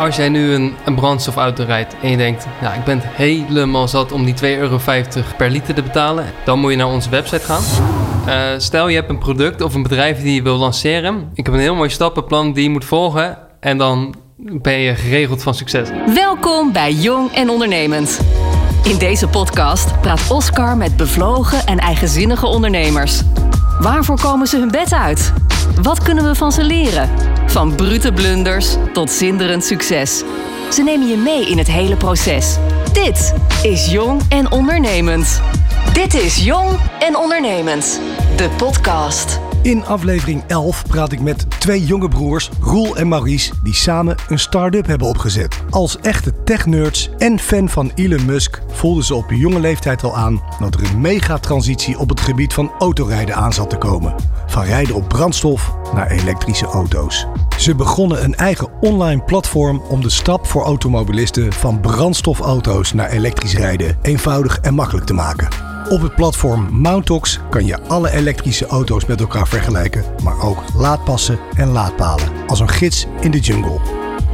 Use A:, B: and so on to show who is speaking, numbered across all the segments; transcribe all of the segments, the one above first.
A: Als jij nu een, een brandstofauto rijdt en je denkt, nou, ik ben helemaal zat om die 2,50 euro per liter te betalen, dan moet je naar onze website gaan. Uh, stel je hebt een product of een bedrijf die je wil lanceren. Ik heb een heel mooi stappenplan die je moet volgen en dan ben je geregeld van succes.
B: Welkom bij Jong en Ondernemend. In deze podcast praat Oscar met bevlogen en eigenzinnige ondernemers. Waarvoor komen ze hun bed uit? Wat kunnen we van ze leren? Van brute blunders tot zinderend succes. Ze nemen je mee in het hele proces. Dit is Jong en Ondernemend. Dit is Jong en Ondernemend, de podcast.
C: In aflevering 11 praat ik met twee jonge broers, Roel en Maurice, die samen een start-up hebben opgezet. Als echte tech-nerds en fan van Elon Musk voelden ze op jonge leeftijd al aan dat er een megatransitie op het gebied van autorijden aan zat te komen. Van rijden op brandstof naar elektrische auto's. Ze begonnen een eigen online platform om de stap voor automobilisten van brandstofauto's naar elektrisch rijden eenvoudig en makkelijk te maken. Op het platform Mountox kan je alle elektrische auto's met elkaar vergelijken, maar ook laadpassen en laadpalen. Als een gids in de jungle.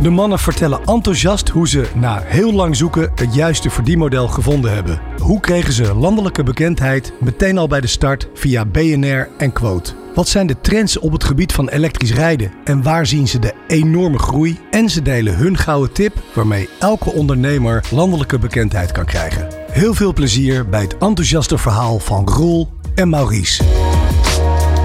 C: De mannen vertellen enthousiast hoe ze na heel lang zoeken het juiste verdienmodel gevonden hebben. Hoe kregen ze landelijke bekendheid meteen al bij de start via BNR en Quote? Wat zijn de trends op het gebied van elektrisch rijden en waar zien ze de enorme groei? En ze delen hun gouden tip waarmee elke ondernemer landelijke bekendheid kan krijgen. Heel veel plezier bij het enthousiaste verhaal van Roel en Maurice.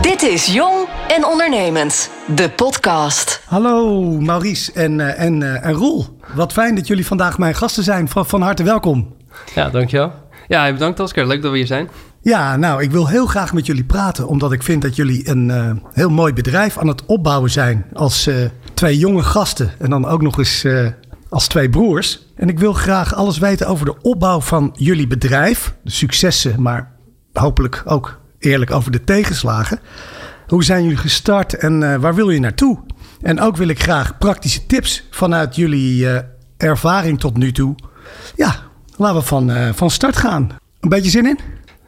B: Dit is Jong en Ondernemend, de podcast.
C: Hallo Maurice en, en, uh, en Roel. Wat fijn dat jullie vandaag mijn gasten zijn. Van, van harte welkom.
A: Ja, dankjewel. Ja, bedankt Oscar. Leuk dat we hier zijn.
C: Ja, nou, ik wil heel graag met jullie praten, omdat ik vind dat jullie een uh, heel mooi bedrijf aan het opbouwen zijn als twee jonge gasten en dan ook nog eens als twee broers. En ik wil graag alles weten over de opbouw van jullie bedrijf, de successen, maar hopelijk ook eerlijk over de tegenslagen. Hoe zijn jullie gestart en uh, waar wil je naartoe? En ook wil ik graag praktische tips vanuit jullie uh, ervaring tot nu toe. Ja, laten we van, uh, van start gaan. Een beetje zin in?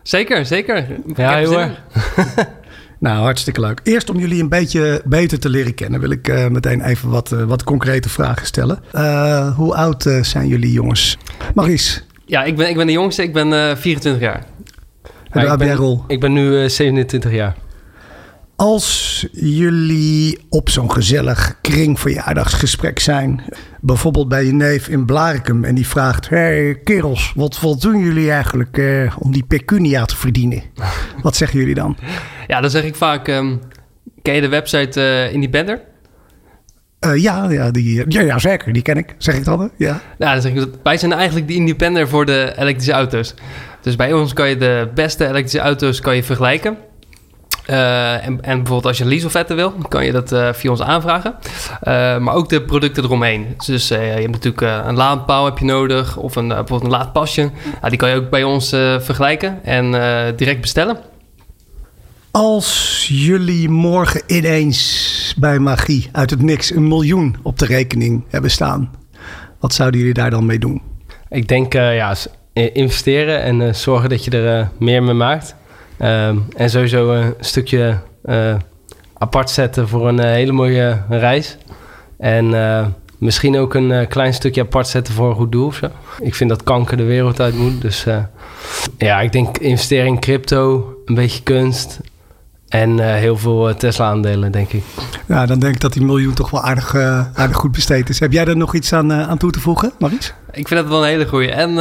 A: Zeker, zeker.
D: Ja, heel erg.
C: Nou, hartstikke leuk. Eerst om jullie een beetje beter te leren kennen, wil ik uh, meteen even wat, uh, wat concrete vragen stellen. Uh, hoe oud zijn jullie jongens? Maurice?
A: Ja, ik ben, ik ben de jongste. Ik ben 24 jaar.
C: En
D: ik, ben,
C: rol?
D: ik ben nu 27 jaar.
C: Als jullie op zo'n gezellig kringverjaardagsgesprek zijn, bijvoorbeeld bij je neef in Blarikum, en die vraagt: Hé hey, kerels, wat, wat doen jullie eigenlijk uh, om die pecunia te verdienen? wat zeggen jullie dan?
A: Ja, dan zeg ik vaak: um, Ken je de website uh, Independer?
C: Uh, ja, ja, die, ja, ja, zeker. Die ken ik. Zeg ik dan? Ja.
A: Nou, dan zeg ik dat wij zijn eigenlijk de independer voor de elektrische auto's. Dus bij ons kan je de beste elektrische auto's kan je vergelijken. Uh, en, en, bijvoorbeeld als je leaseofferten wil, kan je dat uh, via ons aanvragen. Uh, maar ook de producten eromheen. Dus je hebt natuurlijk een laadpaal heb je nodig of een, bijvoorbeeld een laadpasje. Nou, die kan je ook bij ons vergelijken en direct bestellen.
C: Als jullie morgen ineens bij magie uit het niks een miljoen op de rekening hebben staan, wat zouden jullie daar dan mee doen?
D: Ik denk ja, investeren en zorgen dat je er meer mee maakt. Uh, en sowieso een stukje uh, apart zetten voor een uh, hele mooie reis. En eh, misschien ook een klein stukje apart zetten voor een goed doel of zo. Ik vind dat kanker de wereld uit moet. Dus ja, ik denk investeren in crypto, een beetje kunst. En heel veel Tesla-aandelen, denk ik.
C: Ja, dan denk ik dat die miljoen toch wel aardig, aardig goed besteed is. Heb jij er nog iets aan, aan toe te voegen, Maries?
A: Ik vind het wel een hele goeie. En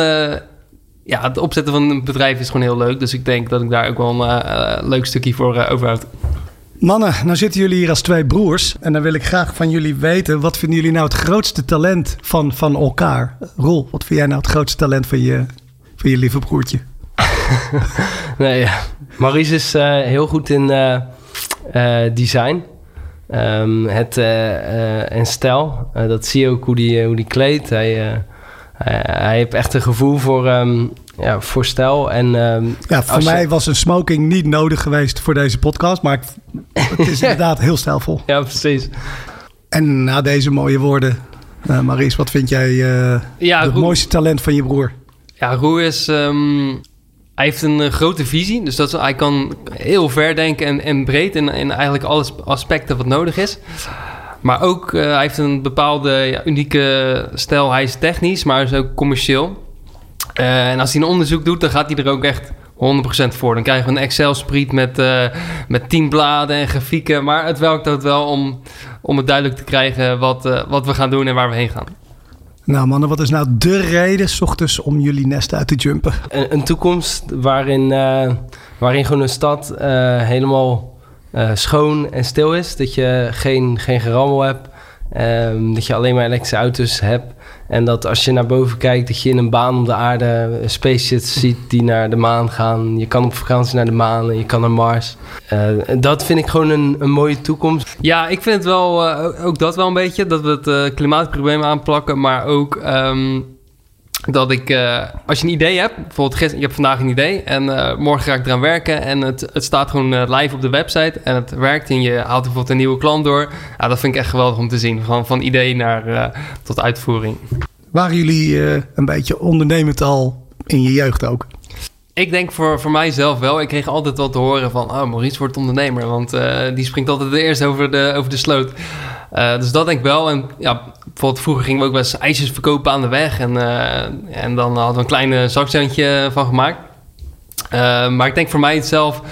A: ja, het opzetten van een bedrijf is gewoon heel leuk. Dus ik denk dat ik daar ook wel een uh, leuk stukje voor uh, overhoud.
C: Mannen, nou zitten jullie hier als twee broers. En dan wil ik graag van jullie weten... wat vinden jullie nou het grootste talent van, van elkaar? Roel, wat vind jij nou het grootste talent van je, van je lieve broertje?
D: nee, ja. Maurice is uh, heel goed in design. Um, het, en stijl. dat zie je ook hoe die, hoe die kleedt. Hij hij heeft echt een gevoel voor, um, ja, voor stijl. En, um,
C: ja, voor mij je... was een smoking niet nodig geweest voor deze podcast. Maar het is inderdaad heel stijlvol.
D: Ja, precies.
C: En na deze mooie woorden, uh, Maries, wat vind jij uh, ja, het Roe... mooiste talent van je broer?
A: Ja, Roe is... Um, hij heeft een uh, grote visie. Dus dat, hij kan heel ver denken en, en breed in, in eigenlijk alle aspecten wat nodig is. Maar ook, hij heeft een bepaalde ja, unieke stijl. Hij is technisch, maar hij is ook commercieel. en als hij een onderzoek doet, dan gaat hij er ook echt 100% voor. Dan krijgen we een Excel-spreet met, uh, met 10 bladen en grafieken. Maar het werkt ook wel om, om het duidelijk te krijgen wat, uh, wat we gaan doen en waar we heen gaan.
C: Nou mannen, wat is nou de reden s ochtends om jullie nest uit te jumpen?
D: Een, een toekomst waarin, uh, waarin gewoon een stad helemaal schoon en stil is. Dat je geen, geen gerammel hebt. Um, dat je alleen maar elektrische auto's hebt. En dat als je naar boven kijkt, dat je in een baan om de aarde spaceships ziet die naar de maan gaan. Je kan op vakantie naar de maan en je kan naar Mars. Uh, dat vind ik gewoon een, een, mooie toekomst.
A: Ja, ik vind het wel, uh, ook dat wel een beetje, dat we het klimaatprobleem aanplakken, maar ook um, dat ik, uh, als je een idee hebt, bijvoorbeeld gisteren, je hebt vandaag een idee en uh, morgen ga ik eraan werken en het, het staat gewoon uh, live op de website en het werkt en je haalt bijvoorbeeld een nieuwe klant door. Ja, dat vind ik echt geweldig om te zien, van, van idee naar tot uitvoering.
C: Waren jullie een beetje ondernemend al in je jeugd ook?
A: Ik denk voor, voor mijzelf wel. Ik kreeg altijd wel te horen van... oh, Maurice wordt ondernemer. Want die springt altijd de eerst over de, over de sloot. Uh, dus dat denk ik wel. En ja, bijvoorbeeld vroeger gingen we ook wel eens ijsjes verkopen aan de weg. En, uh, en dan hadden we een klein zakcentje van gemaakt. Uh, maar ik denk voor mij zelf,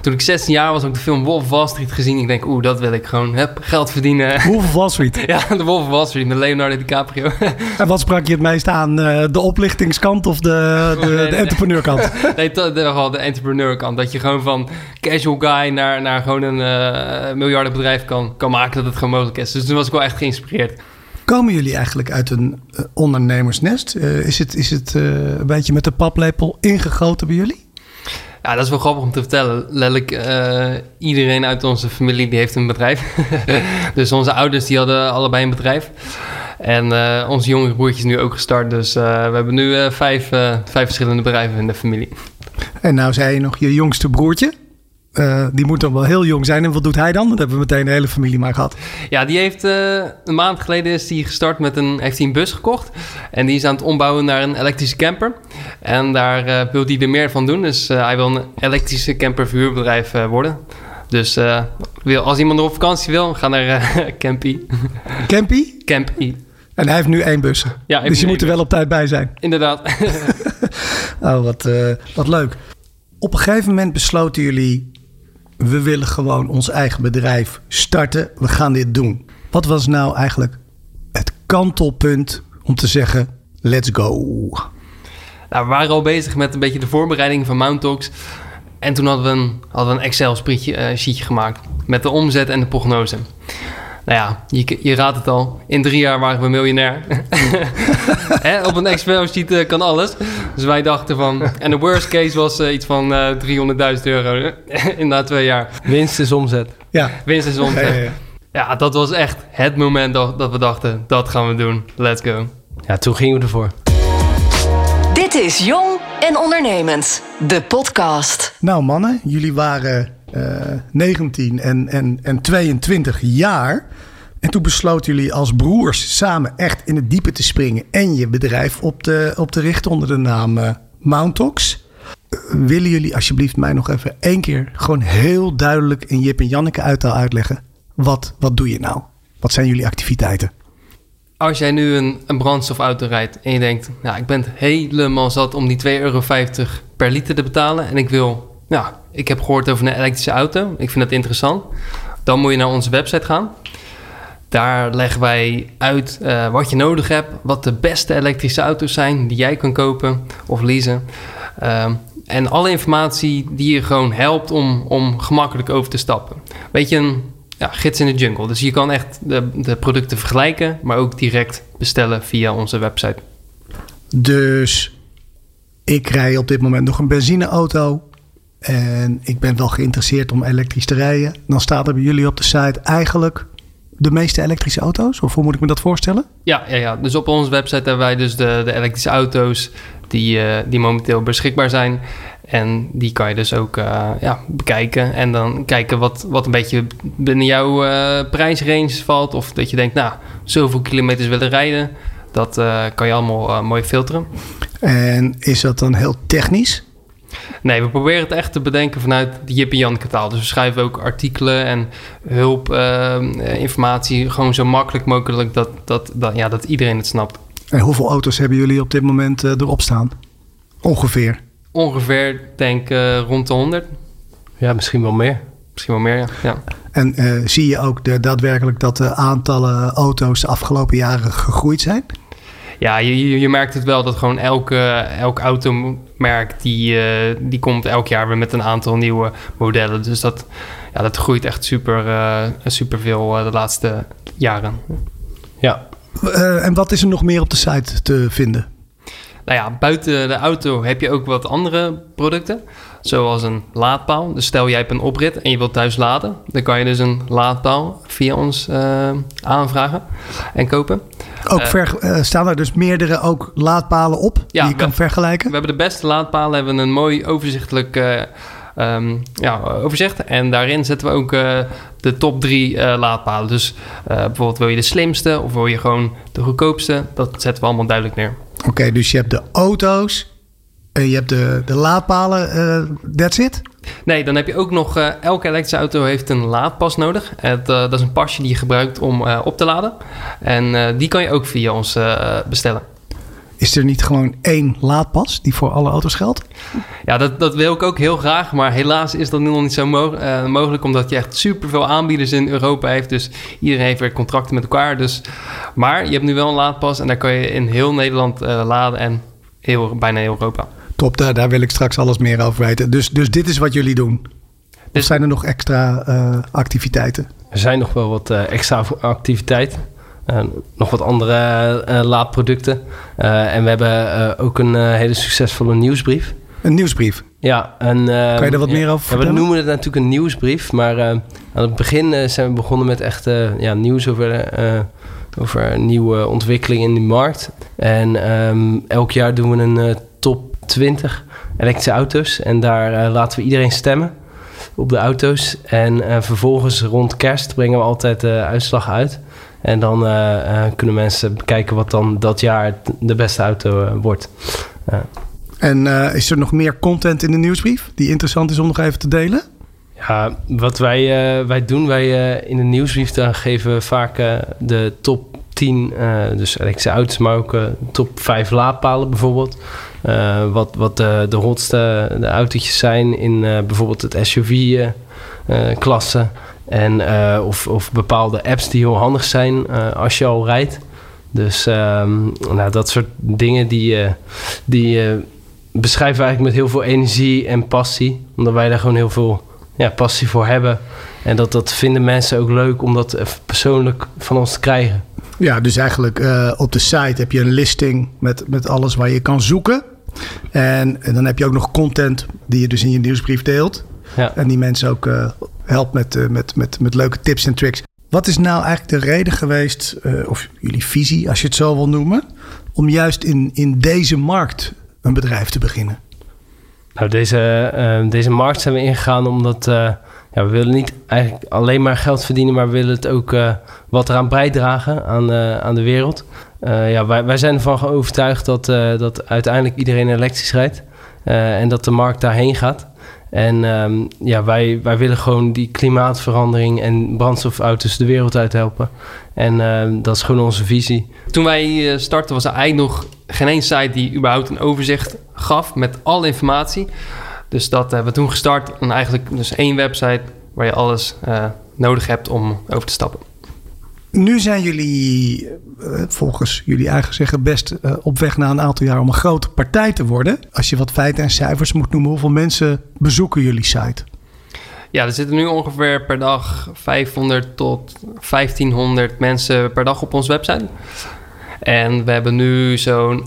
A: toen ik 16 jaar was, heb ik de film Wolf of Wall Street gezien. Ik denk, oeh, dat wil ik gewoon. Heb geld verdienen.
C: Wolf of Wall Street?
A: ja, de Wolf of Wall Street met Leonardo DiCaprio.
C: en wat sprak je het meest aan? Uh, de oplichtingskant of de, de, nee, de entrepreneurkant?
A: nee, toch wel de entrepreneurkant. Dat je gewoon van casual guy naar, naar gewoon een uh, miljardenbedrijf kan, kan maken dat het gewoon mogelijk is. Dus toen was ik wel echt geïnspireerd.
C: Komen jullie eigenlijk uit een uh, ondernemersnest? Uh, is het, is het uh, een beetje met de paplepel ingegoten bij jullie?
A: Ja, dat is wel grappig om te vertellen. Letterlijk, uh, iedereen uit onze familie die heeft een bedrijf. dus onze ouders die hadden allebei een bedrijf. En uh, onze jongere broertje is nu ook gestart. Dus uh, we hebben nu vijf, vijf verschillende bedrijven in de familie.
C: En nou zei je nog je jongste broertje. Uh, die moet dan wel heel jong zijn. En wat doet hij dan? Dat hebben we meteen de hele familie maar gehad.
A: Ja, die heeft uh, een maand geleden is die gestart met een, heeft hij een bus gekocht. En die is aan het ombouwen naar een elektrische camper. En daar uh, wil hij er meer van doen. Dus hij wil een elektrische camper verhuurbedrijf worden. Dus wil, als iemand nog op vakantie wil, ga naar Campy.
C: Campy?
A: Campy.
C: En hij heeft nu één bus.
A: Ja,
C: dus je moet er wel op tijd bij zijn.
A: Inderdaad.
C: oh, wat, wat leuk. Op een gegeven moment besloten jullie we willen gewoon ons eigen bedrijf starten. We gaan dit doen. Wat was nou eigenlijk het kantelpunt om te zeggen: let's go?
A: Nou, we waren al bezig met een beetje de voorbereiding van Mount. En toen hadden we een, een Excel-sheetje uh, gemaakt met de omzet en de prognose. Nou ja, je, je raadt het al. In drie jaar waren we miljonair. Hè, op een Excel-sheet uh, kan alles. Dus wij dachten van... En de worst case was uh, iets van uh, 300.000 euro in na twee jaar.
D: Winst is omzet.
C: Ja.
A: Winst is omzet. Ja, ja, ja. ja, dat was echt het moment dat, dat we dachten... Dat gaan we doen. Let's go.
D: Ja, toen gingen we ervoor.
B: Dit is Jong en Ondernemend. De podcast.
C: Nou mannen, jullie waren... Uh, 19 en, en, en 22 jaar. En toen besloten jullie als broers samen echt in het diepe te springen en je bedrijf op te, op te richten onder de naam uh, Mountox. Uh, willen jullie alsjeblieft mij nog even één keer gewoon heel duidelijk in Jip en Janneke uittaal uitleggen? Wat, wat doe je nou? Wat zijn jullie activiteiten?
A: Als jij nu een, een brandstofauto rijdt en je denkt, nou, ik ben helemaal zat om die 2,50 euro per liter te betalen en ik wil, ja, ik heb gehoord over een elektrische auto, ik vind dat interessant, dan moet je naar onze website gaan. Daar leggen wij uit uh, wat je nodig hebt, wat de beste elektrische auto's zijn die jij kan kopen of leasen. Uh, en alle informatie die je gewoon helpt om, om gemakkelijk over te stappen. Weet je, een ja, gids in de jungle. Dus je kan echt de producten vergelijken, maar ook direct bestellen via onze website.
C: Dus ik rij op dit moment nog een benzineauto. En ik ben wel geïnteresseerd om elektrisch te rijden. Dan staat er bij jullie op de site eigenlijk de meeste elektrische auto's? Of hoe moet ik me dat voorstellen?
A: Ja, ja, ja. dus op onze website hebben wij dus de, de elektrische auto's die, uh, die momenteel beschikbaar zijn. En die kan je dus ook uh, ja, bekijken. En dan kijken wat, wat een beetje binnen jouw uh, prijsrange valt. Of dat je denkt, nou, zoveel kilometers willen rijden. Dat kan je allemaal mooi filteren.
C: En is dat dan heel technisch?
A: Nee, we proberen het echt te bedenken vanuit de Jip en Jan kataal. Dus we schrijven ook artikelen en hulp, uh, informatie gewoon zo makkelijk mogelijk dat, dat, dat, ja, dat iedereen het snapt.
C: En hoeveel auto's hebben jullie op dit moment uh, erop staan? Ongeveer?
A: Ongeveer, denk uh, rond de 100.
D: Ja, misschien wel meer.
A: Misschien wel meer, ja. ja.
C: En uh, zie je ook de, daadwerkelijk dat de aantallen auto's de afgelopen jaren gegroeid zijn?
A: Ja, je, je merkt het wel dat gewoon elke, elk automerk die, uh, die komt elk jaar weer met een aantal nieuwe modellen. Dus dat, ja, dat groeit echt super, uh, super veel de laatste jaren.
D: Ja.
C: en wat is er nog meer op de site te vinden?
A: Nou ja, buiten de auto heb je ook wat andere producten. Zoals een laadpaal. Dus stel jij hebt een oprit en je wilt thuis laden. Dan kan je dus een laadpaal via ons uh, aanvragen en kopen.
C: Ook uh, ver, uh, staan er dus meerdere ook laadpalen op ja, die je kan vergelijken?
A: We hebben de beste laadpalen. hebben een mooi overzichtelijk um, ja, overzicht. En daarin zetten we ook de top drie laadpalen. Dus bijvoorbeeld wil je de slimste of wil je gewoon de goedkoopste. Dat zetten we allemaal duidelijk neer.
C: Oké, okay, dus je hebt de auto's, en je hebt de, de laadpalen, that's it?
A: Nee, dan heb je ook nog... Uh, elke elektrische auto heeft een laadpas nodig. Het, uh, dat is een pasje die je gebruikt om op te laden. En die kan je ook via ons bestellen.
C: Is er niet gewoon één laadpas die voor alle auto's geldt?
A: Ja, dat, dat wil ik ook heel graag. Maar helaas is dat nu nog niet zo mo mogelijk. Omdat je echt superveel aanbieders in Europa heeft. Dus iedereen heeft weer contracten met elkaar. Dus, maar je hebt nu wel een laadpas. En daar kan je in heel Nederland laden. En heel, bijna heel Europa.
C: Top, daar, daar wil ik straks alles meer over weten. Dus, dus dit is wat jullie doen. Of dus, zijn er nog extra uh, activiteiten?
D: Er zijn nog wel wat uh, extra activiteiten. Uh, nog wat andere laadproducten. en we hebben ook een hele succesvolle nieuwsbrief.
C: Een nieuwsbrief?
D: Ja.
C: En, kan je er wat meer over?
D: Ja, we noemen het natuurlijk een nieuwsbrief. Maar aan het begin zijn we begonnen met echt ja, nieuws over over nieuwe ontwikkelingen in de markt. En um, elk jaar doen we een uh, 20 elektrische auto's. En daar uh, laten we iedereen stemmen op de auto's. En uh, vervolgens rond kerst brengen we altijd de uitslag uit. En dan kunnen mensen bekijken wat dan dat jaar de beste auto wordt.
C: En is er nog meer content in de nieuwsbrief die interessant is om nog even te delen?
D: Ja, wat wij, uh, wij doen, wij uh, in de nieuwsbrief dan geven we vaak de top 10, dus elektrische auto's, maar ook top 5 laadpalen bijvoorbeeld. Wat wat de hotste de autootjes zijn in bijvoorbeeld het SUV-klasse. en of, of bepaalde apps die heel handig zijn als je al rijdt. Dus um, nou, dat soort dingen die, die beschrijven we eigenlijk met heel veel energie en passie. Omdat wij daar gewoon heel veel ja, passie voor hebben. En dat, dat vinden mensen ook leuk om dat persoonlijk van ons te krijgen.
C: Ja, dus eigenlijk uh, op de site heb je een listing met, met alles waar je kan zoeken. En, en, dan heb je ook nog content die je dus in je nieuwsbrief deelt. Ja. En die mensen ook uh, helpt met, uh, met, met, met leuke tips en tricks. Wat is nou eigenlijk de reden geweest, of jullie visie, als je het zo wil noemen, om juist in, in deze markt een bedrijf te beginnen?
D: Nou, deze, deze markt zijn we ingegaan omdat ja, we willen niet eigenlijk alleen maar geld verdienen, maar we willen het ook uh, wat eraan bijdragen aan, aan de wereld. ja, wij, wij zijn ervan overtuigd dat, dat uiteindelijk iedereen elektrisch rijdt en dat de markt daarheen gaat. En um, ja, wij, wij willen gewoon die klimaatverandering en brandstofauto's de wereld uit helpen. En uh, dat is gewoon onze visie.
A: Toen wij startten was er eigenlijk nog geen één site die überhaupt een overzicht gaf met alle informatie. Dus dat hebben we toen gestart. En eigenlijk dus één website waar je alles uh, nodig hebt om over te stappen.
C: Nu zijn jullie, uh, volgens jullie eigen zeggen, best uh, op weg na een aantal jaar om een grote partij te worden. Als je wat feiten en cijfers moet noemen, hoeveel mensen bezoeken jullie site?
A: Ja, er zitten nu ongeveer per dag 500 tot 1500 mensen per dag op onze website. En we hebben nu zo'n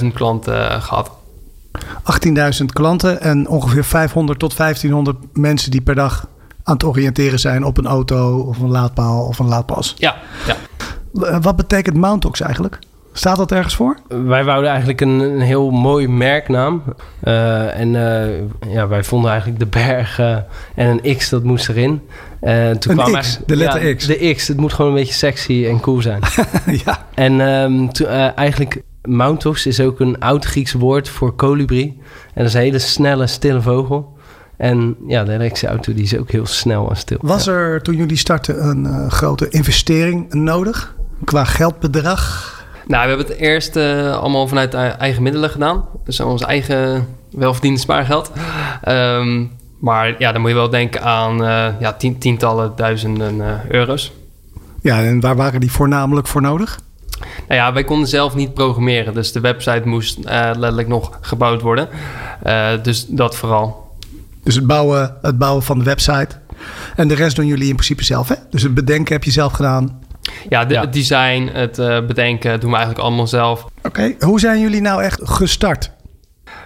A: 18.000 klanten gehad.
C: 18.000 klanten en ongeveer 500 tot 1500 mensen die per dag aan het oriënteren zijn op een auto of een laadpaal of een laadpas.
A: Ja, ja.
C: Wat betekent Mountox eigenlijk? Staat dat ergens voor?
D: Wij wouden eigenlijk een, een heel mooi merknaam. Uh, en uh, ja, wij vonden eigenlijk de berg uh, en een X, dat moest erin.
C: toen een kwam X, de letter
D: ja,
C: X.
D: De X, het moet gewoon een beetje sexy en cool zijn. ja. En um, toen, eigenlijk Mountos is ook een oud-Grieks woord voor kolibrie. En dat is een hele snelle, stille vogel. En ja, de elektrische auto die is ook heel snel en stil.
C: Was
D: Ja.
C: er toen jullie startten een eh, grote investering nodig qua geldbedrag?
A: Nou, we hebben het eerst eh, allemaal vanuit ei- eigen middelen gedaan. Dus ons eigen welverdiende spaargeld. Ehm, maar ja, dan moet je wel denken aan eh, ja, tien- tientallen duizenden eh, euro's.
C: Ja, en waar waren die voornamelijk voor nodig?
A: Nou ja, wij konden zelf niet programmeren. Dus de website moest eh, letterlijk nog gebouwd worden. Eh, dus dat vooral.
C: Dus het bouwen, het bouwen van de website. En de rest doen jullie in principe zelf, hè? Dus het bedenken heb je zelf gedaan.
A: Ja, de,
D: Ja.
A: het design, het eh, bedenken doen we eigenlijk allemaal zelf.
C: Oké, hoe zijn jullie nou echt gestart?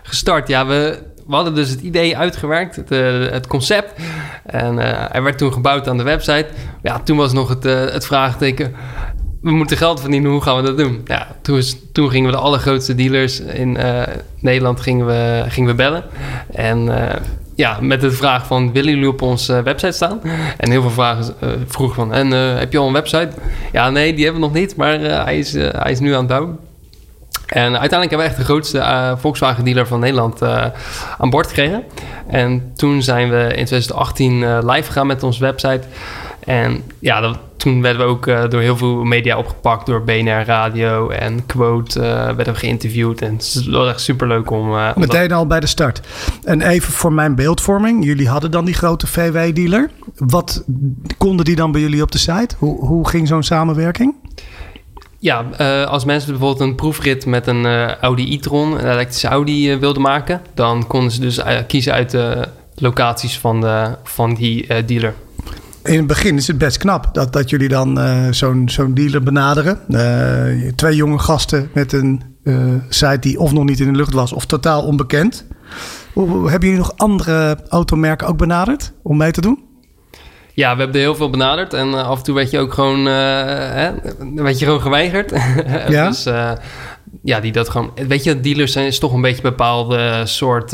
A: Gestart, ja, we, we hadden dus het idee uitgewerkt, het, eh, het concept. En eh, hij werd toen gebouwd aan de website. Ja, toen was nog het, het vraagteken... We moeten geld verdienen, hoe gaan we dat doen? Ja, toen, toen gingen we de allergrootste dealers in eh, Nederland gingen we, gingen we bellen. En eh, ja, met de vraag van, willen jullie op onze website staan? En heel veel vragen eh vroegen van, en eh, heb je al een website? Ja, nee, die hebben we nog niet, maar eh, hij, is, eh, hij is nu aan het bouwen. En uiteindelijk hebben we echt de grootste eh, Volkswagen-dealer van Nederland eh, aan boord gekregen. En toen zijn we in 2018 eh, live gegaan met onze website. En ja, dat, toen werden we ook eh, door heel veel media opgepakt. Door BNR Radio en Quote eh, werden we geïnterviewd. En het was echt superleuk om... eh, om dat-
C: Meteen al bij de start. En even voor mijn beeldvorming. Jullie hadden dan die grote VW-dealer. Wat konden die dan bij jullie op de site? Hoe, hoe ging zo'n samenwerking?
A: Ja, als mensen bijvoorbeeld een proefrit met een Audi e-tron, een elektrische Audi, wilden maken, dan konden ze dus kiezen uit de locaties van, de, van die dealer.
C: In het begin is het best knap dat, dat jullie dan eh, zo'n zo'n dealer benaderen. Eh, twee jonge gasten met een eh, site die of nog niet in de lucht was of totaal onbekend. Hoe, hebben jullie nog andere automerken ook benaderd om mee te doen?
A: Ja, we hebben er heel veel benaderd en af en toe werd je ook gewoon, hè, werd je gewoon geweigerd.
C: Ja?
A: dus ja, die dat gewoon... Weet je, dealers zijn is toch een beetje een bepaalde soort...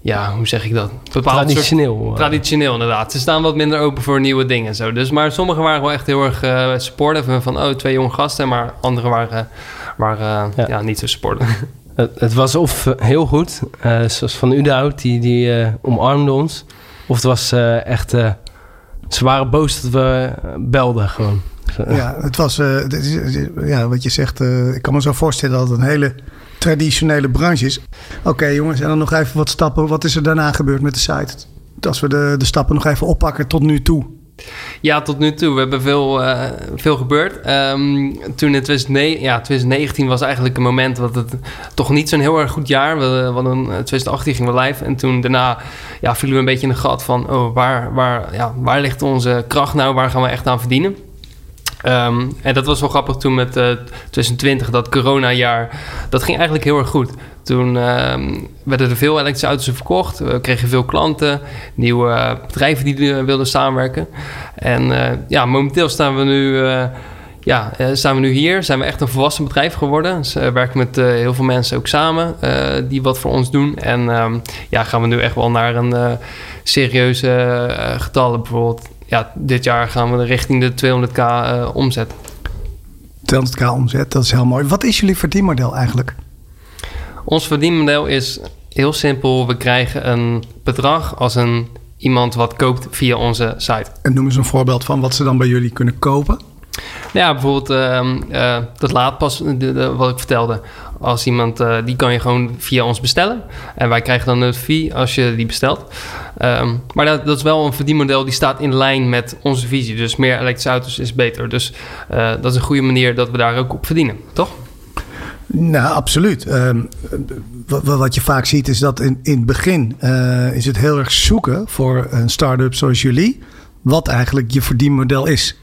A: ja, hoe zeg ik dat? Bepaald soort
D: Traditioneel. eh,
A: Traditioneel inderdaad. Ze staan wat minder open voor nieuwe dingen en zo. Dus, maar sommigen waren wel echt heel erg eh supportive. Van, oh, twee jonge gasten. Maar anderen waren, waren eh, ja.
D: Ja.
A: niet zo supportive.
D: Het, het was of eh, heel goed, eh, zoals Van Udenhout, die, die eh, omarmde ons. Of het was eh, echt... eh, ze waren boos dat we belden gewoon.
C: Ja, het was, eh, ja, wat je zegt, eh, ik kan me zo voorstellen dat het een hele traditionele branche is. Oké jongens, en dan nog even wat stappen. Wat is er daarna gebeurd met de site? Als we de, de stappen nog even oppakken tot nu toe.
A: Ja, tot nu toe. We hebben veel, eh, veel gebeurd. Ehm, toen in 2009, ja, 2019 was eigenlijk een moment dat het toch niet zo'n heel erg goed jaar. We, we hadden, in 2018 gingen we live. En toen daarna ja, vielen we een beetje in de gat van... Oh, waar, waar, ja, waar ligt onze kracht nou? Waar gaan we echt aan verdienen? Ehm, en dat was wel grappig toen met eh 2020, dat coronajaar. Dat ging eigenlijk heel erg goed. Toen ehm, werden er veel elektrische auto's verkocht. We kregen veel klanten, nieuwe eh, bedrijven die eh, wilden samenwerken. En eh, ja, momenteel staan we nu... eh, ja, eh, staan we nu hier. Zijn we echt een volwassen bedrijf geworden. Dus we werken met eh, heel veel mensen ook samen eh, die wat voor ons doen. En ehm, ja, gaan we nu echt wel naar een eh, serieuze eh, getallen. Bijvoorbeeld, ja, dit jaar gaan we richting de 200k eh, omzet.
C: 200k omzet, dat is heel mooi. Wat is jullie verdienmodel eigenlijk?
A: Ons verdienmodel is heel simpel. We krijgen een bedrag als een iemand wat koopt via onze site.
C: En noem eens een voorbeeld van wat ze dan bij jullie kunnen kopen.
A: Ja, bijvoorbeeld ehm, eh, dat laadpas, de, de- wat ik vertelde. Als iemand, eh, die kan je gewoon via ons bestellen. En wij krijgen dan een fee als je die bestelt. Ehm, maar dat, dat is wel een verdienmodel die staat in lijn met onze visie. Dus meer elektrische auto's is beter. Dus eh, dat is een goede manier dat we daar ook op verdienen, toch?
C: Nou, absoluut. Ehm, wat, je vaak ziet is dat in, in het begin eh, is het heel erg zoeken voor een start-up zoals jullie. Wat eigenlijk je verdienmodel is.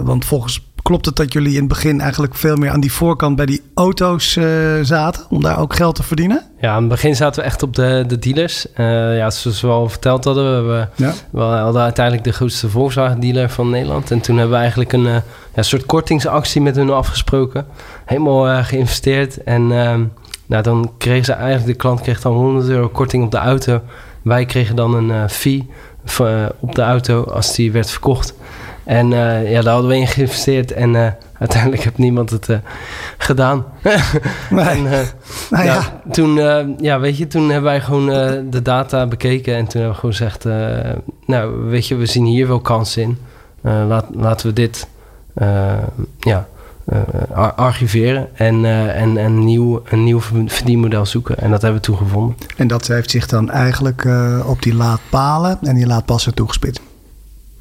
C: Want volgens klopt het dat jullie in het begin eigenlijk veel meer aan die voorkant bij die auto's eh, zaten. Om daar ook geld te verdienen.
D: Ja, aan het begin zaten we echt op de, de dealers. Eh, ja, zoals we al verteld hadden, we,
C: Ja.
D: we hadden uiteindelijk de grootste Volkswagen-dealer van Nederland. En toen hebben we eigenlijk een eh, ja, soort kortingsactie met hun afgesproken. Helemaal geïnvesteerd. En ehm, nou, dan kreeg ze eigenlijk, de klant kreeg dan 100 euro korting op de auto. Wij kregen dan een fee op de auto als die werd verkocht. En eh, ja, daar hadden we in geïnvesteerd. En eh, uiteindelijk heeft niemand het eh, gedaan.
C: Nee.
D: en,
C: Nou
D: ja, Toen, ja, weet je, toen hebben wij gewoon de data bekeken. En toen hebben we gewoon gezegd... nou, weet je, we zien hier wel kansen in. Laat, laten we dit... ja, ar- archiveren en, en, en nieuw, een nieuw verdienmodel zoeken. En dat hebben we toen gevonden.
C: en dat heeft zich dan eigenlijk op die laadpalen en die laadpassen toegespitst.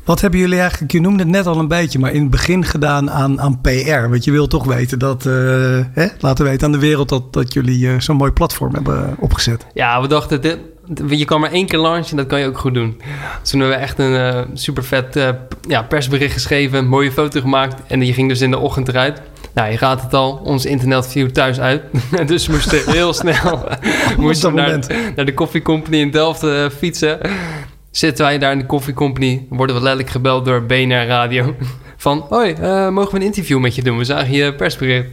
C: Wat hebben jullie eigenlijk, je noemde het net al een beetje, maar in het begin gedaan aan, aan PR? Want je wil toch weten dat, eh, hè, laten weten aan de wereld dat, dat jullie eh, zo'n mooi platform hebben opgezet.
A: Ja, we dachten, dit, je kan maar één keer launchen, dat kan je ook goed doen. Dus toen hebben we echt een eh, super vet ja, persbericht geschreven, een mooie foto gemaakt. En die ging dus in de ochtend eruit. Nou, je raadt het al, ons internet viel thuis uit. dus we moesten heel snel moesten naar, naar de Coffee Company in Delft fietsen. Zitten wij daar in de Coffee Company, worden we letterlijk gebeld door BNR Radio. Van, hoi, eh, mogen we een interview met je doen? We zagen je persbericht.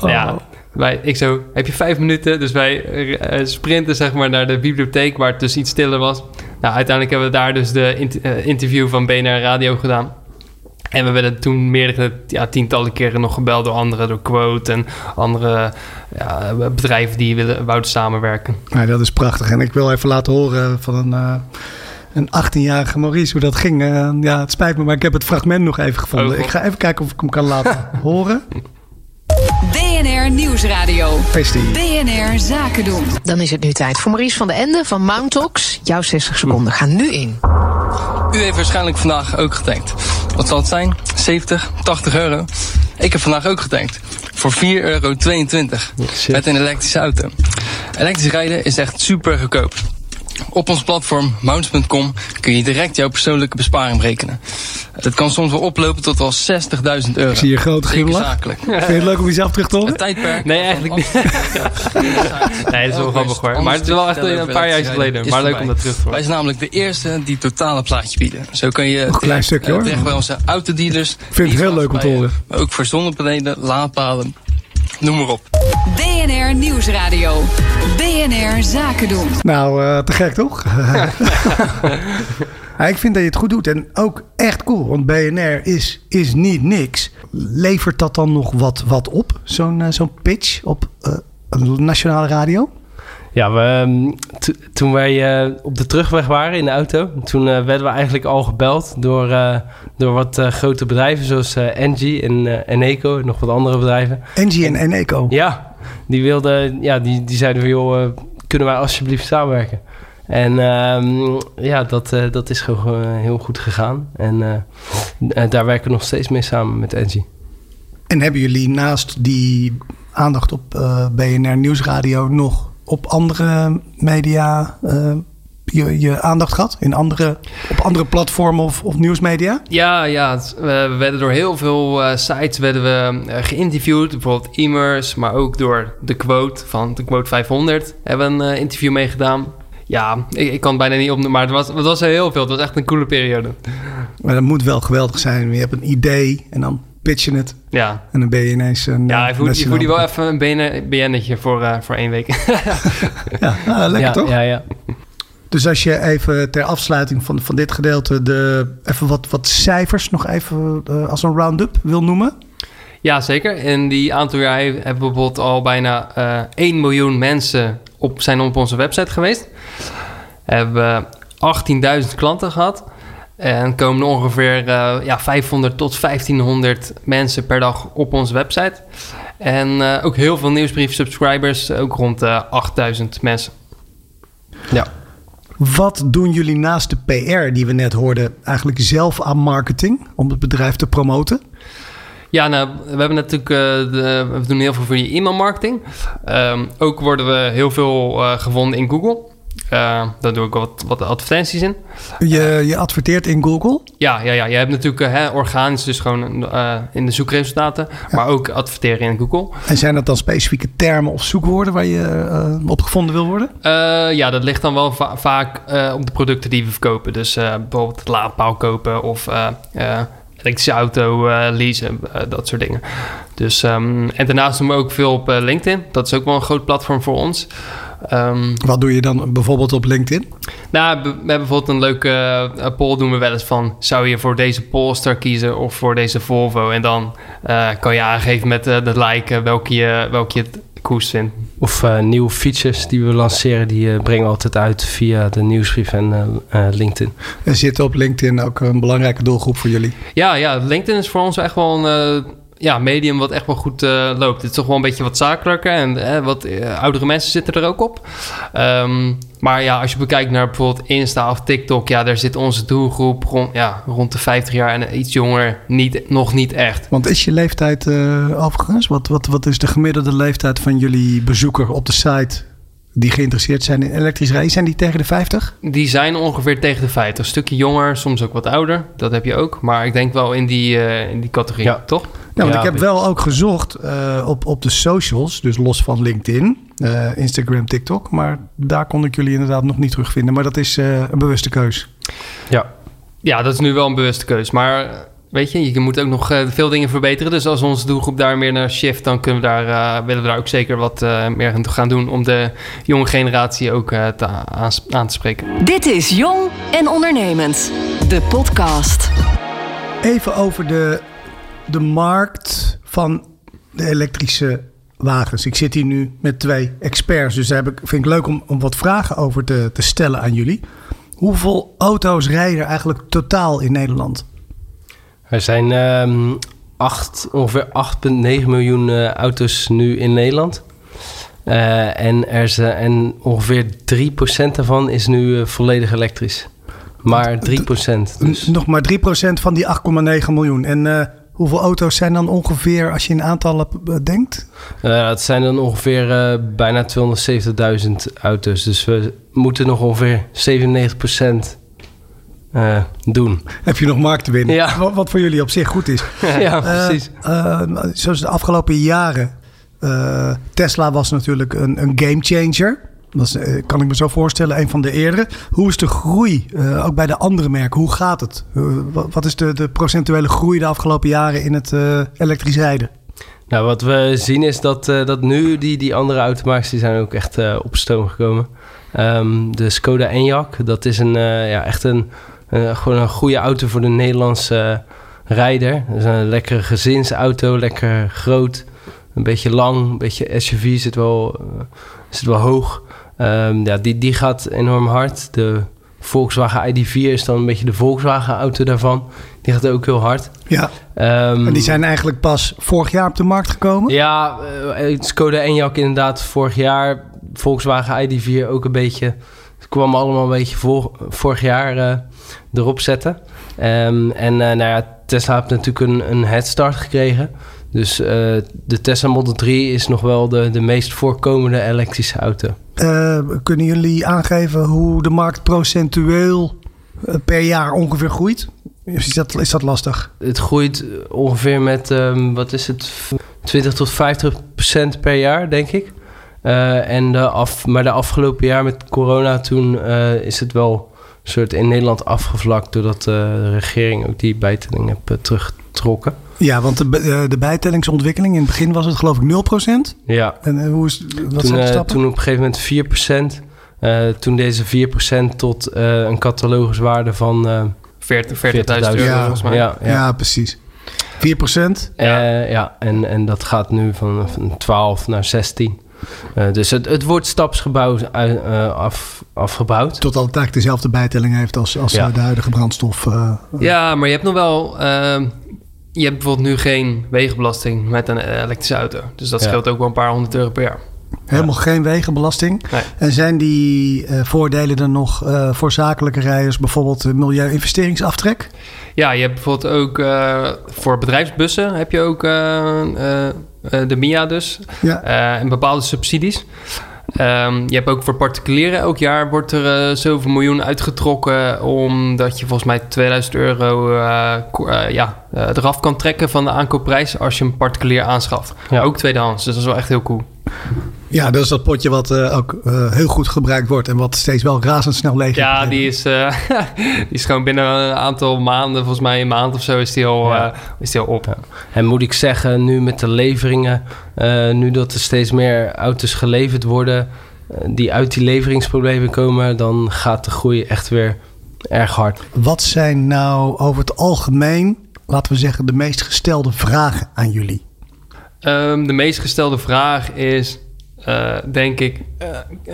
C: Oh.
A: Ja, wij, ik zo, heb je vijf minuten? Dus wij eh, sprinten zeg maar naar de bibliotheek waar het dus iets stiller was. Nou, uiteindelijk hebben we daar dus de int- eh, interview van BNR Radio gedaan. En we werden toen meerdere ja, tientallen keren nog gebeld door anderen, door Quote en andere ja, bedrijven die willen, wouden samenwerken.
C: Nou, dat is prachtig. En ik wil even laten horen van een, eh, een 18-jarige Maurice hoe dat ging. Eh, ja, het spijt me, maar ik heb het fragment nog even gevonden.
A: Oh,
C: ik ga even kijken of ik hem kan laten horen.
B: BNR Nieuwsradio.
C: Feestie.
B: BNR Zaken doen.
E: Dan is het nu tijd voor Maurice van de Ende van Mountox. Jouw 60 seconden gaan nu in.
F: U heeft waarschijnlijk vandaag ook getankt. Wat zal het zijn? 70, 80 euro? Ik heb vandaag ook getankt. Voor 4,22 euro. Met een elektrische auto. Elektrisch rijden is echt super goedkoop. Op ons platform mounts.com kun je direct jouw persoonlijke besparing berekenen. Dat kan soms wel oplopen tot wel 60.000 euro.
C: Ik zie je grote glimlach.
F: zakelijk.
C: Vind je het leuk om jezelf terug te horen?
F: Tijdperk.
A: Nee, eigenlijk niet. Nee, dat is wel grappig hoor. Maar het is wel echt een paar jaar geleden. Maar leuk om dat terug te
F: Wij
A: horen.
F: zijn namelijk de eerste die het totale plaatje bieden. Zo kun je
C: een klein stukje,
F: eh,
C: hoor.
F: terecht bij onze autodealers.
C: vind het heel leuk om te horen.
F: Maar ook voor zonnepanelen, laadpalen, noem maar op.
B: BNR Nieuwsradio. BNR Zaken doen.
C: Nou, eh, te gek toch? Ja, ik vind dat je het goed doet en ook echt cool, want BNR is, is niet niks. Levert dat dan nog wat, wat op, zo'n eh, zo'n pitch op eh, een nationale radio?
D: Ja, we, ehm, to- toen wij eh, op de terugweg waren in de auto, toen eh, werden we eigenlijk al gebeld door, eh, door wat grote bedrijven zoals Engie en Eneco en nog wat andere bedrijven.
C: Engie en Eneco.
D: Ja, die wilden, ja, die, die zeiden van joh, kunnen wij alsjeblieft samenwerken? En ehm, ja, dat, dat is gewoon heel goed gegaan. En daar werken we nog steeds mee samen met Engie.
C: En hebben jullie naast die aandacht op BNR Nieuwsradio nog op andere media eh, je, je aandacht gehad? In andere, op andere platformen of, of nieuwsmedia?
A: Ja, ja het- we, we werden door heel veel eh, sites werden we, eh, geïnterviewd. Bijvoorbeeld Immers, maar ook door The Quote van The Quote 500 hebben we een eh, interview mee gedaan. Ja, ik, ik kan het bijna niet opnoemen, maar het was, het was heel veel. Het was echt een coole periode.
C: Maar dat moet wel geweldig zijn. Je hebt een idee en dan pitch je het.
A: Ja,
C: En dan ben je ineens een
A: ja
C: eh,
A: ik voel, je voel die wel even een BN BN'tje voor, eh, voor één week.
C: Ja, ah, lekker
D: ja,
C: toch?
D: Ja, ja.
C: Dus als je even ter afsluiting van, van dit gedeelte de, even wat, wat cijfers nog even eh, als een round-up wil noemen.
A: Ja, zeker. In die aantal jaar he- hebben we bijvoorbeeld al bijna eh 1 miljoen mensen op, zijn op onze website geweest. Hebben we 18.000 klanten gehad. En komen er ongeveer eh, ja, 500 tot 1500 mensen per dag op onze website. En eh, ook heel veel nieuwsbrief-subscribers, ook rond de 8000 mensen. Ja.
C: Wat doen jullie naast de PR die we net hoorden eigenlijk zelf aan marketing om het bedrijf te promoten?
A: Ja, nou, we hebben natuurlijk, eh, de, we doen heel veel voor je e-mailmarketing. Ehm, ook worden we heel veel eh, gevonden in Google. Eh, daar doe ik wat, wat advertenties in.
C: Je, je adverteert in Google.
A: Ja, ja, ja. je hebt natuurlijk eh, hè, organisch, dus gewoon eh, in de zoekresultaten. Maar ook adverteren in Google.
C: En zijn dat dan specifieke termen of zoekwoorden waar je eh, op gevonden wil worden?
A: Eh, ja, dat ligt dan wel va- vaak eh, op de producten die we verkopen. Dus eh, bijvoorbeeld het laadpaal kopen of eh, eh, elektrische auto eh, leasen, eh, dat soort dingen. Dus, ehm, en daarnaast doen we ook veel op eh, LinkedIn. Dat is ook wel een groot platform voor ons. Ehm,
C: Wat doe je dan bijvoorbeeld op LinkedIn?
A: nou, we hebben bijvoorbeeld een leuke eh, poll doen we wel eens van... zou je voor deze Polestar kiezen of voor deze Volvo? En dan eh, kan je aangeven met eh, de like welke je, welke je het koers vindt.
D: Of nieuwe features die we lanceren, die brengen we altijd uit via de nieuwsbrief en LinkedIn.
C: Er zit op LinkedIn ook een belangrijke doelgroep voor jullie.
A: Ja, ja, LinkedIn is voor ons echt wel een ja, medium wat echt wel goed eh, loopt. Het is toch wel een beetje wat zakelijker en eh, wat eh, oudere mensen zitten er ook op. Ehm, maar ja, als je bekijkt naar bijvoorbeeld Insta of TikTok, ja, daar zit onze doelgroep rond, ja, rond de 50 jaar en iets jonger niet, nog niet echt.
C: Want is je leeftijd eh, overigens? Wat, wat, wat is de gemiddelde leeftijd van jullie bezoeker op de site die geïnteresseerd zijn in elektrisch rijden? Zijn die tegen de 50?
A: Die zijn ongeveer tegen de 50. Een stukje jonger, soms ook wat ouder. Dat heb je ook. Maar ik denk wel in die, eh, in die categorie,
D: Ja.
A: toch?
C: Nou, want
D: Ja,
C: ik heb wel ook gezocht eh, op, op de socials, dus los van LinkedIn, eh, Instagram, TikTok. Maar daar kon ik jullie inderdaad nog niet terugvinden. Maar dat is eh, een bewuste keus.
D: Ja,
A: Ja, dat is nu wel een bewuste keus. Maar weet je, je moet ook nog veel dingen verbeteren. Dus als onze doelgroep daar meer naar shift, dan kunnen we daar, willen we daar ook zeker wat eh, meer aan gaan doen om de jonge generatie ook eh, te aan te spreken.
B: Dit is Jong en Ondernemend, de podcast.
C: Even over de, de markt van de elektrische wagens. Ik zit hier nu met twee experts, dus daar heb ik, vind ik leuk om, om wat vragen over te, te stellen aan jullie. Hoeveel auto's rijden er eigenlijk totaal in Nederland?
D: er zijn ehm, acht, ongeveer 8,9 miljoen eh, auto's nu in Nederland. Eh, en, er is, en ongeveer 3% daarvan is nu eh, volledig elektrisch. Maar 3%. Dus.
C: Nog maar 3% van die 8,9 miljoen. En hoeveel auto's zijn dan ongeveer, als je in aantallen eh, denkt?
D: Uh, het zijn dan ongeveer uh, bijna 270.000 auto's. Dus we moeten nog ongeveer 97% uh, doen.
C: Heb je nog markt te winnen?
D: Ja.
C: Wat, wat, voor jullie op zich goed is.
D: ja, precies.
C: Uh, zoals de afgelopen jaren. Tesla was natuurlijk een, een game changer. Dat uh, kan ik me zo voorstellen, een van de eerdere. Hoe is de groei, uh, ook bij de andere merken? Hoe gaat het? Wat, wat, is de, de, procentuele groei de afgelopen jaren in het uh, elektrisch rijden?
D: Nou, wat we zien is dat, dat nu die, die andere automakers... die zijn ook echt op stoom gekomen. Um, de Skoda Enyaq, dat is een, ja, echt een, gewoon een goede auto voor de Nederlandse rijder. Dat is een lekkere gezinsauto, lekker groot... Een beetje lang, een beetje SUV, zit wel, zit wel hoog. Um, ja, die, die gaat enorm hard. De Volkswagen ID4 is dan een beetje de Volkswagen-auto daarvan. Die gaat ook heel hard.
C: Ja, um, en die zijn eigenlijk pas vorig jaar op de markt gekomen?
D: Ja, uh, Skoda Enyaq inderdaad vorig jaar. Volkswagen ID4 ook een beetje. Het kwam allemaal een beetje vor, vorig jaar uh, erop zetten. Um, en uh, nou ja, Tesla heeft natuurlijk een, een head start gekregen. Dus uh, de Tesla Model 3 is nog wel de, de meest voorkomende elektrische auto.
C: Uh, kunnen jullie aangeven hoe de markt procentueel uh, per jaar ongeveer groeit? Is dat, is dat lastig?
D: Het groeit ongeveer met, um, wat is het, 20 tot 50 procent per jaar, denk ik. Uh, en de af, maar de afgelopen jaar met corona, toen is het wel soort in Nederland afgevlakt... doordat de regering ook die bijtelling heeft teruggetrokken.
C: Ja, want de, de bijtellingsontwikkeling in het begin was het geloof ik 0%.
D: Ja.
C: En uh, hoe is wat
D: toen,
C: zijn de
D: uh,
C: stappen?
D: toen op een gegeven moment 4%. Uh, toen deze 4% tot uh, een cataloguswaarde van uh,
A: 40, 40.000 euro
C: ja,
A: volgens mij.
C: Ja, ja. ja precies. 4%?
D: Ja, ja en, en dat gaat nu van, van 12 naar 16. Uh, dus het, het wordt stapsgebouwd uh, af, afgebouwd.
C: Tot altijd dezelfde bijtelling heeft als, als ja. de huidige brandstof. Uh,
A: ja, maar je hebt nog wel. Je hebt bijvoorbeeld nu geen wegenbelasting met een elektrische auto. Dus dat scheelt ook wel een paar honderd euro per jaar.
C: Helemaal ja. geen wegenbelasting.
A: Nee.
C: En zijn die uh, voordelen dan nog uh, voor zakelijke rijders, bijvoorbeeld milieu-investeringsaftrek?
A: Ja, je hebt bijvoorbeeld ook voor bedrijfsbussen heb je ook de MIA dus.
C: Ja.
A: en bepaalde subsidies. Um, je hebt ook voor particulieren, elk jaar wordt er uh, zoveel miljoen uitgetrokken... omdat je volgens mij 2000 euro uh, uh, ja, eraf kan trekken van de aankoopprijs... als je een particulier aanschaft. Ja. Ook tweedehands, dus dat is wel echt heel cool.
C: Ja, dat is dat potje wat uh, ook uh, heel goed gebruikt wordt en wat steeds wel razendsnel leeg
A: Ja, die is, uh, die is gewoon binnen een aantal maanden, volgens mij een maand of zo, is die al, ja. is die al op. Ja.
D: En moet ik zeggen, nu met de leveringen, nu dat er steeds meer auto's geleverd worden, die uit die leveringsproblemen komen, dan gaat de groei echt weer erg hard.
C: Wat zijn nou over het algemeen, laten we zeggen, de meest gestelde vragen aan jullie?
A: Ehm, de meest gestelde vraag is, eh, denk ik, eh,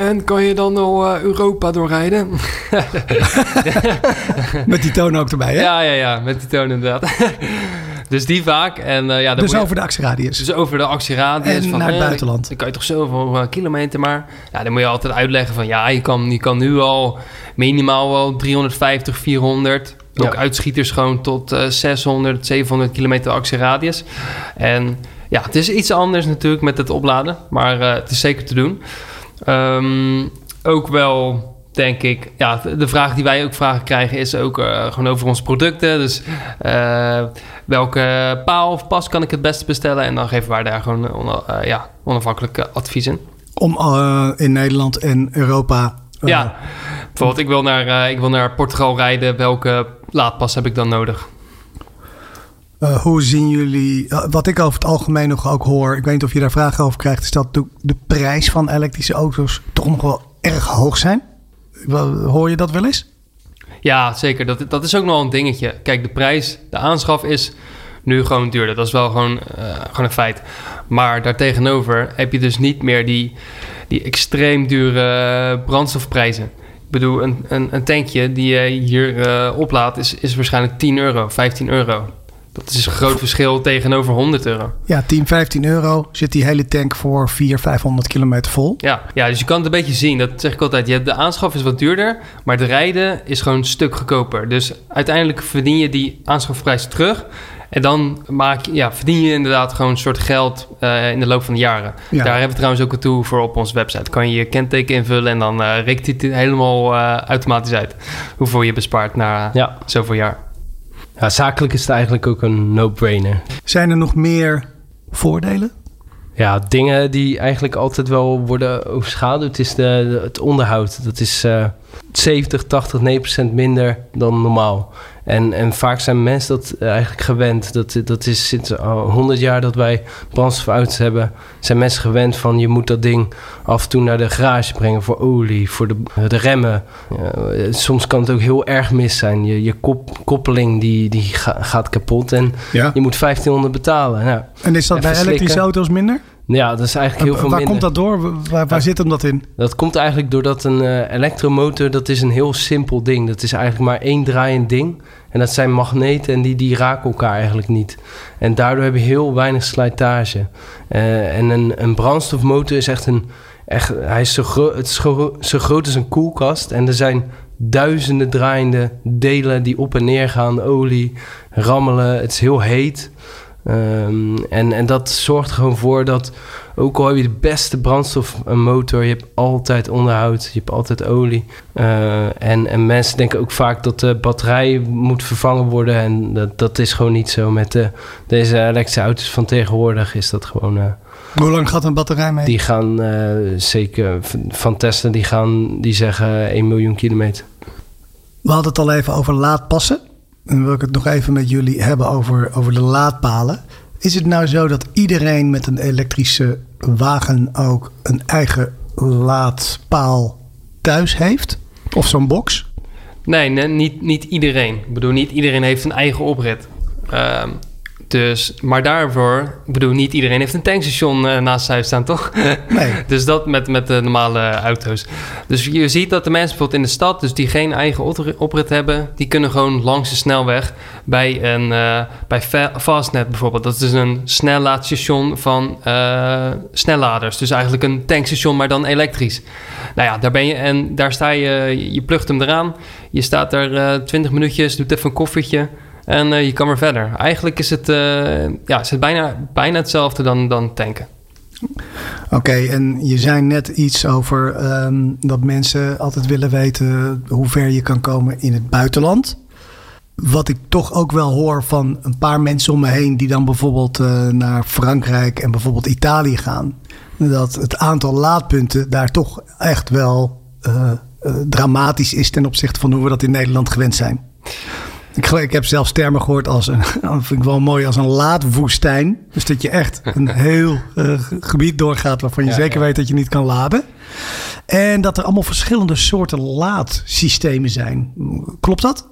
A: en kan je dan nog eh, Europa doorrijden?
C: Met die toon ook erbij, hè?
A: ja, ja, ja, met die toon inderdaad. dus die vaak. En, eh, ja,
C: dus
A: je-
C: over de actieradius.
A: Dus over de actieradius.
C: En
A: van,
C: naar het
A: eh,
C: buitenland.
A: Dan kan je toch zoveel kilometer maar. Ja, dan moet je altijd uitleggen van ja, je kan, je kan nu al minimaal wel 350, 400. Ook
D: Ja.
A: uitschieters gewoon tot eh, 600, 700 kilometer actieradius. En ja, het is iets anders natuurlijk met het opladen. Maar eh, het is zeker te doen. Ehm, ook wel, denk ik, ja, de vraag die wij ook vragen krijgen is ook eh, gewoon over onze producten. Dus eh, welke paal of pas kan ik het beste bestellen? En dan geven wij daar gewoon eh, ja, onafhankelijk advies in.
C: Om in Nederland en Europa...
A: ja, bijvoorbeeld ik wil, naar, ik wil naar Portugal rijden. Welke laadpas heb ik dan nodig?
C: Eh, hoe zien jullie... eh, wat ik over het algemeen nog ook hoor... Ik weet niet of je daar vragen over krijgt... is dat de, prijs van elektrische auto's toch nog wel erg hoog zijn. Hoor je dat wel eens?
A: Ja, zeker. Dat, dat is ook nog wel een dingetje. Kijk, de prijs, de aanschaf is nu gewoon duurder. Dat is wel gewoon, eh, gewoon een feit. Maar daartegenover heb je dus niet meer die, die extreem dure brandstofprijzen. Ik bedoel, een, een, een tankje die je hier eh, oplaadt is, is waarschijnlijk 10 euro, 15 euro. Dat is een groot verschil tegenover 100 euro.
C: Ja, 10, 15 euro zit die hele tank voor 400, 500 kilometer vol.
A: Ja, ja, dus je kan het een beetje zien. Dat zeg ik altijd. Je hebt de aanschaf is wat duurder, maar de rijden is gewoon een stuk goedkoper. Dus uiteindelijk verdien je die aanschafprijs terug. En dan maak je, ja, verdien je inderdaad gewoon een soort geld eh, in de loop van de jaren.
C: Ja.
A: Daar hebben we trouwens ook een tool voor op onze website. Kan je je kenteken invullen en dan eh rekent hij het helemaal eh, automatisch uit. Hoeveel je bespaart na
D: Ja.
A: zoveel jaar.
D: Ja, zakelijk is het eigenlijk ook een no-brainer.
C: Zijn er nog meer voordelen?
D: Ja, dingen die eigenlijk altijd wel worden overschaduwd is de, het onderhoud. Dat is eh 70, 80, 9% minder dan normaal. En, en vaak zijn mensen dat eh, eigenlijk gewend. Dat, dat is sinds al 100 jaar dat wij brandstofauto's hebben. Zijn mensen gewend van je moet dat ding af en toe naar de garage brengen voor olie, voor de, de remmen. Eh, soms kan het ook heel erg mis zijn. Je, je kop, koppeling die, die ga- gaat kapot en
C: Ja.
D: je moet 1500 betalen. Nou,
C: En is dat bij elektrische
D: slikken.
C: auto's minder?
D: ja, dat is eigenlijk heel veel
C: waar
D: minder.
C: komt dat door? Waar, waar zit hem dat in?
D: Dat komt eigenlijk doordat een eh, elektromotor, dat is een heel simpel ding. Dat is eigenlijk maar één draaiend ding. En dat zijn magneten en die, die raken elkaar eigenlijk niet. En daardoor heb je heel weinig slijtage. Eh, en een, een brandstofmotor is echt een... Echt, hij is zo, het is zo, groot als een koelkast. En er zijn duizenden draaiende delen die op en neer gaan. Olie, rammelen. Het is heel heet. Ehm, en, en dat zorgt gewoon voor dat, ook al heb je de beste brandstofmotor, je hebt altijd onderhoud, je hebt altijd olie. Eh, en, en mensen denken ook vaak dat de batterij moet vervangen worden. En dat, dat is gewoon niet zo. Met de, deze elektrische auto's van tegenwoordig is dat gewoon. eh,
C: Hoe lang gaat een batterij mee?
D: die gaan eh, zeker van testen, die gaan die zeggen 1 miljoen kilometer.
C: We hadden het al even over laadpassen. En dan wil ik het nog even met jullie hebben over, over de laadpalen. Is het nou zo dat iedereen met een elektrische wagen ook een eigen laadpaal thuis heeft? Of zo'n box?
A: Nee, nee, niet, niet iedereen. Ik bedoel, niet iedereen heeft een eigen oprit. Ehm, dus, maar daarvoor, ik bedoel, niet iedereen heeft een tankstation eh, naast zijn huis staan, toch?
C: Nee.
A: dus dat met, met de normale auto's. Dus je ziet dat de mensen bijvoorbeeld in de stad, dus die geen eigen opri- oprit hebben, die kunnen gewoon langs de snelweg bij een eh, bij Fa- Fastnet bijvoorbeeld. Dat is een snellaadstation van eh, snelladers. Dus eigenlijk een tankstation, maar dan elektrisch. Nou ja, daar ben je en daar sta je, je plugt hem eraan. Je staat er eh 20 minuutjes, doet even een koffietje. En eh, je kan weer verder. Eigenlijk is het, eh, ja, is het bijna, bijna hetzelfde dan, dan tanken.
C: Oké, en je zei net iets over ehm, dat mensen altijd willen weten hoe ver je kan komen in het buitenland. Wat ik toch ook wel hoor van een paar mensen om me heen die dan bijvoorbeeld eh, naar Frankrijk en bijvoorbeeld Italië gaan. Dat het aantal laadpunten daar toch echt wel dramatisch is ten opzichte van hoe we dat in Nederland gewend zijn. Ik, heb zelfs termen gehoord als een, vind ik wel mooi, als een laadwoestijn. Dus dat je echt een heel eh, gebied doorgaat waarvan je
D: Ja,
C: zeker
D: ja.
C: weet dat je niet kan laden. En dat er allemaal verschillende soorten laadsystemen zijn. Klopt dat?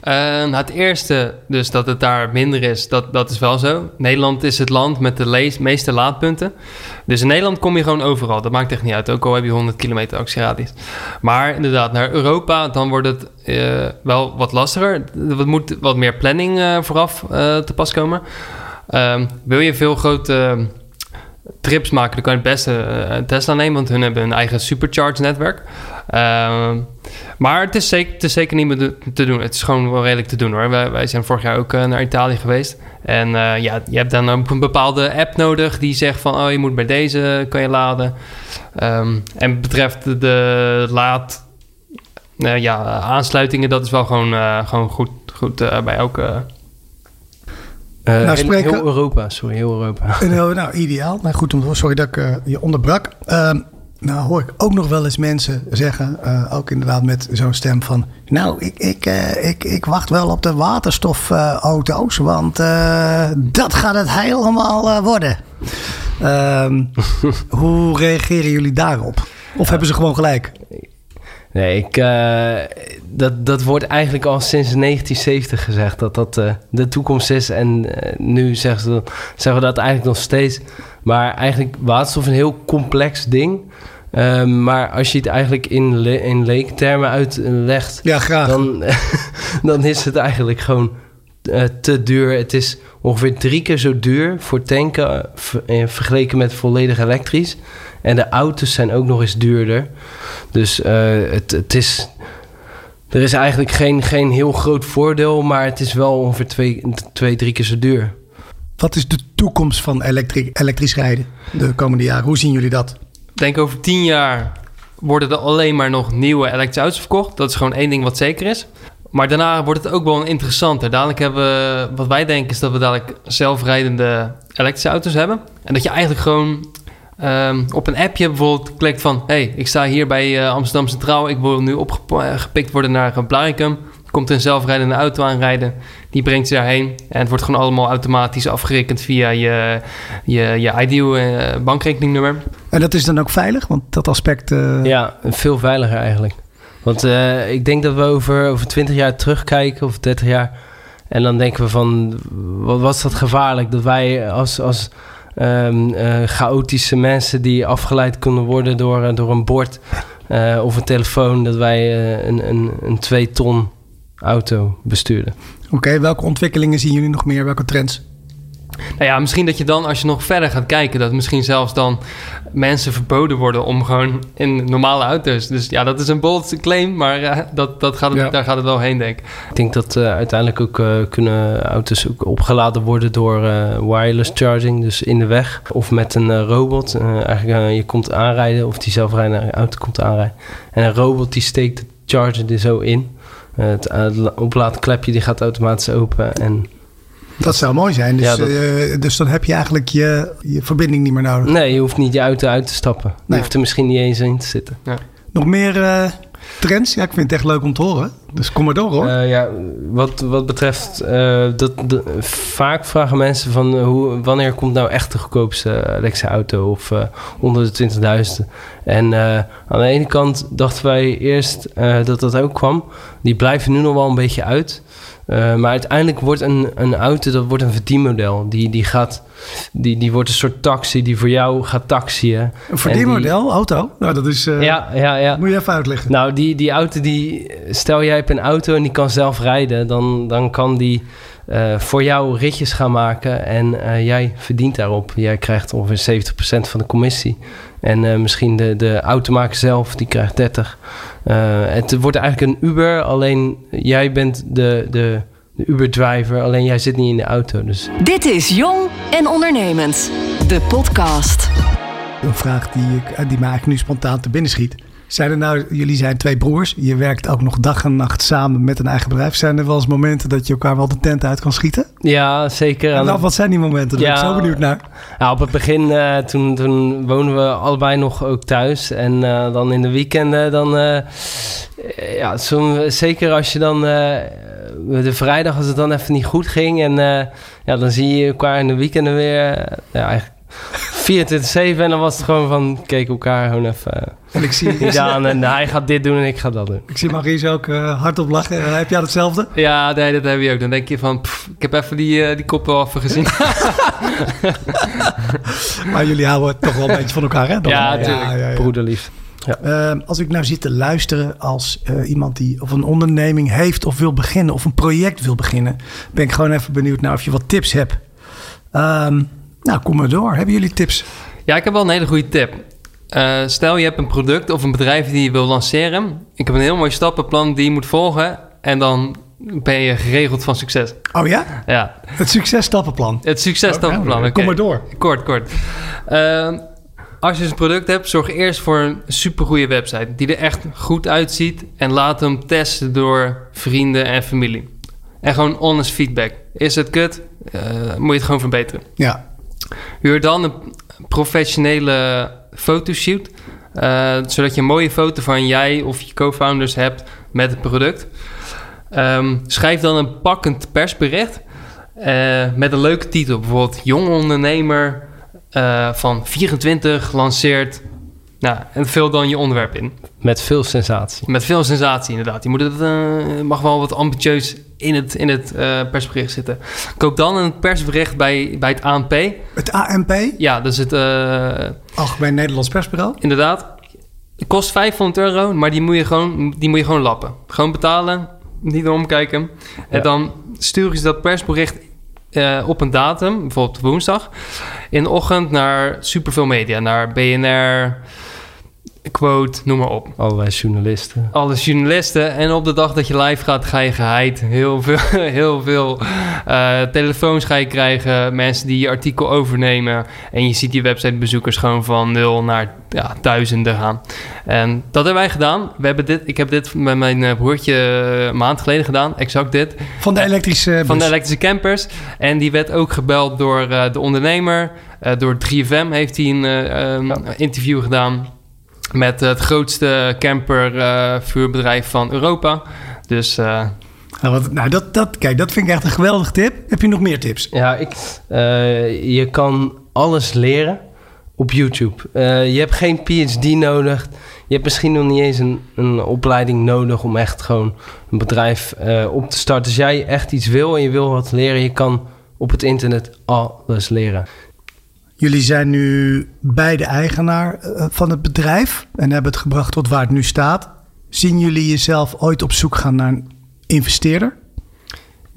A: Eh, nou, het eerste, dus dat het daar minder is, dat, dat is wel zo. Nederland is het land met de meeste laadpunten. Dus in Nederland kom je gewoon overal. Dat maakt echt niet uit, ook al heb je 100 kilometer actieradius. Maar inderdaad, naar Europa, dan wordt het eh, wel wat lastiger. Er moet wat meer planning eh, vooraf eh, te pas komen. Ehm, wil je veel grote trips maken, dan kan je het beste een Tesla nemen, want hun hebben hun eigen supercharge Ehm, maar het is, zeker, het is zeker niet meer te doen. Het is gewoon wel redelijk te doen hoor. Wij, wij zijn vorig jaar ook eh, naar Italië geweest. En eh, ja, je hebt dan ook een bepaalde app nodig die zegt van... oh, je moet bij deze, kan je laden. Ehm, en betreft de, laad... eh, ja, aansluitingen, dat is wel gewoon, eh, gewoon goed, goed bij elke...
D: Eh,
C: Nou,
D: heel-
C: spreken-
D: Heel Europa, sorry, heel Europa.
C: En, eh, nou, ideaal. Nou goed, om- sorry dat ik je onderbrak. Ehm, nou hoor ik ook nog wel eens mensen zeggen, eh, ook inderdaad met zo'n stem van... Nou, ik, ik, eh, ik, ik wacht wel op de waterstofauto's, want eh, dat gaat het helemaal worden. Ehm, hoe reageren jullie daarop? Of hebben ze gewoon gelijk?
D: Nee, ik, dat, dat wordt eigenlijk al sinds 1970 gezegd dat dat de toekomst is. En nu zeggen, ze, zeggen we dat eigenlijk nog steeds. Maar eigenlijk waterstof een heel complex ding. Ehm, maar als je het eigenlijk in, le in leektermen uitlegt,
C: Ja, graag.
D: dan, dan is het eigenlijk gewoon eh, te duur. Het is ongeveer drie keer zo duur voor tanken eh, vergeleken met volledig elektrisch. En de auto's zijn ook nog eens duurder. Dus eh, het, het is. Er is eigenlijk geen, geen heel groot voordeel, maar het is wel ongeveer twee, twee drie keer zo duur.
C: Wat is de toekomst van elektri- elektrisch rijden de komende jaren? Hoe zien jullie dat?
A: Ik denk over tien jaar worden er alleen maar nog nieuwe elektrische auto's verkocht. Dat is gewoon één ding wat zeker is. Maar daarna wordt het ook wel interessanter. Dadelijk hebben we, wat wij denken is dat we dadelijk zelfrijdende elektrische auto's hebben. En dat je eigenlijk gewoon ehm, op een appje bijvoorbeeld klikt van... hey, ik sta hier bij eh, Amsterdam Centraal. Ik wil nu opgepikt worden naar een Er komt een zelfrijdende auto aanrijden. Die brengt je daarheen. En het wordt gewoon allemaal automatisch afgerekend via je, je, je ideal eh, bankrekeningnummer.
C: En dat is dan ook veilig? Want dat aspect... eh,
D: Ja, veel veiliger eigenlijk. Want eh, ik denk dat we over, over 20 jaar terugkijken, of 30 jaar. En dan denken we van, wat was dat gevaarlijk? Dat wij als, als ehm, eh, chaotische mensen die afgeleid kunnen worden door, door een bord eh, of een telefoon, dat wij een, een, een 2 ton auto bestuurden.
C: Oké, welke ontwikkelingen zien jullie nog meer? Welke trends?
A: Nou ja, misschien dat je dan, als je nog verder gaat kijken, dat misschien zelfs dan mensen verboden worden om gewoon in normale auto's. Dus ja, dat is een bold claim, maar eh, dat, dat gaat het,
C: Ja.
A: daar gaat het wel heen, denk ik.
D: Ik denk dat eh, uiteindelijk ook eh, kunnen auto's ook opgeladen worden door eh, wireless charging, dus in de weg. Of met een robot. Eh, eigenlijk, je komt aanrijden of die zelfrijdende auto komt aanrijden. En een robot die steekt de charger er zo in. Het, eh, oplaadklepje die gaat automatisch open. En
C: Dat zou mooi zijn. Dus,
D: Ja, dat-
C: eh, dus dan heb je eigenlijk je, je verbinding niet meer nodig.
D: nee, je hoeft niet je auto uit te stappen. Je hoeft er misschien niet eens in te zitten.
C: Nog meer eh, trends? Ja, ik vind het echt leuk om te horen. Dus kom maar door hoor.
D: Eh, ja, wat, wat betreft, eh, dat, vaak vragen mensen van eh, hoe, wanneer komt nou echt de goedkoopste elektrische auto of onder de 20.000. En aan de ene kant dachten wij eerst dat dat ook kwam. Die blijven nu nog wel een beetje uit. Eh, maar uiteindelijk wordt een, een auto dat wordt een verdienmodel. Die, die, gaat, die, die wordt een soort taxi die voor jou gaat taxiën.
C: een
D: en
C: verdienmodel, auto. Nou, dat is... eh,
D: Ja, ja, ja.
C: Moet je even uitleggen.
D: Nou, die, die auto die. Stel jij hebt een auto en die kan zelf rijden, dan, dan kan die eh, voor jou ritjes gaan maken en eh, jij verdient daarop. Jij krijgt ongeveer 70% van de commissie. En eh, misschien de, de automaker zelf, die krijgt 30. Eh, het wordt eigenlijk een Uber, alleen jij bent de, de, de Uber-driver, alleen jij zit niet in de auto. Dus
B: Dit is Jong en Ondernemend. De podcast.
C: Een vraag die, ik, die me eigenlijk nu spontaan te binnen schiet. Zijn er nou, jullie zijn twee broers. Je werkt ook nog dag en nacht samen met een eigen bedrijf. Zijn er wel eens momenten dat je elkaar wel de tent uit kan schieten?
D: ja, zeker.
C: En nou, wat zijn die momenten? Daar ben ik
D: Ja.
C: zo benieuwd naar.
D: Nou, op het begin, eh, toen, toen woonden we allebei nog ook thuis. En eh, dan in de weekenden, dan... eh, ja, zeker als je dan de vrijdag als het dan even niet goed ging. En ja, dan zie je elkaar in de weekenden weer. ja, eigenlijk 24-7. En dan was het gewoon van, keek elkaar gewoon even eh,
C: En ik zie,
D: niet aan. En hij gaat dit doen en ik ga dat doen.
C: ik zie Maries ook eh, hardop lachen. Eh, heb jij hetzelfde?
A: Ja, nee, dat heb je ook. Dan denk je van, pff, ik heb even die, die kop wel even gezien.
C: Maar jullie houden toch wel een beetje van elkaar, hè? Dan-
A: Ja, tuurlijk.
C: ja, ja.
D: Broederlief.
C: Eh, als ik nou zit te luisteren als eh, iemand die of een onderneming heeft of wil beginnen of een project wil beginnen, ben ik gewoon even benieuwd naar of je wat tips hebt. Ehm, nou, kom maar door. Hebben jullie tips?
A: Ja, ik heb wel een hele goede tip. Eh, stel je hebt een product of een bedrijf die je wil lanceren. Ik heb een heel mooi stappenplan die je moet volgen. En dan ben je geregeld van succes.
C: Oh ja?
A: Ja,
C: Het successtappenplan.
A: het successtappenplan. Oké.
C: Kom maar door.
A: Kort, kort. Ehm, als je een product hebt, zorg eerst voor een supergoeie website. Die er echt goed uitziet. En laat hem testen door vrienden en familie. En gewoon honest feedback. Is het kut? Eh, moet je het gewoon verbeteren.
C: Ja.
A: Huur dan een professionele fotoshoot. eh, zodat je een mooie foto van jij of je co-founders hebt met het product. Ehm, schrijf dan een pakkend persbericht. eh, met een leuke titel. Bijvoorbeeld Jong ondernemer eh, van 24 lanceert. Nou, en vul dan je onderwerp in.
D: Met veel sensatie.
A: Met veel sensatie inderdaad. Je moet het, eh, mag wel wat ambitieus in het, in het eh, persbericht zitten. Koop dan een persbericht bij, bij het ANP.
C: Het ANP,
A: Ja, dus het... eh,
C: Algemeen Nederlands Persbureau.
A: inderdaad. Het kost 500 euro, maar die moet je gewoon, die moet je gewoon lappen. Gewoon betalen, niet omkijken. En
D: Ja.
A: dan sturen ze dat persbericht eh, op een datum, bijvoorbeeld woensdag, in de ochtend naar superveel media. Naar BNR, Quote, noem maar op.
D: Allerlei journalisten.
A: Alle journalisten. En op de dag dat je live gaat, ga je geheid. Heel veel, heel veel eh, telefoons ga je krijgen. Mensen die je artikel overnemen. En je ziet die websitebezoekers gewoon van nul naar ja, duizenden gaan. En dat hebben wij gedaan. We hebben dit, ik heb dit met mijn eh, broertje eh, een maand geleden gedaan. Exact dit.
C: Van de elektrische bus.
A: Van de elektrische campers. En die werd ook gebeld door eh, de ondernemer. Eh, door 3FM heeft hij een eh, um, interview gedaan. Met het grootste campervuurbedrijf van Europa. Dus eh,
C: Nou, wat, nou dat, dat, kijk, dat vind ik echt een geweldige tip. Heb je nog meer tips?
D: Ja, ik, eh, je kan alles leren op YouTube. Eh, je hebt geen PhD nodig. Je hebt misschien nog niet eens een, een opleiding nodig om echt gewoon een bedrijf eh, op te starten. Als jij echt iets wil en je wil wat leren, je kan op het internet alles leren.
C: Jullie zijn nu beide eigenaar eh, van het bedrijf en hebben het gebracht tot waar het nu staat. Zien jullie jezelf ooit op zoek gaan naar een investeerder?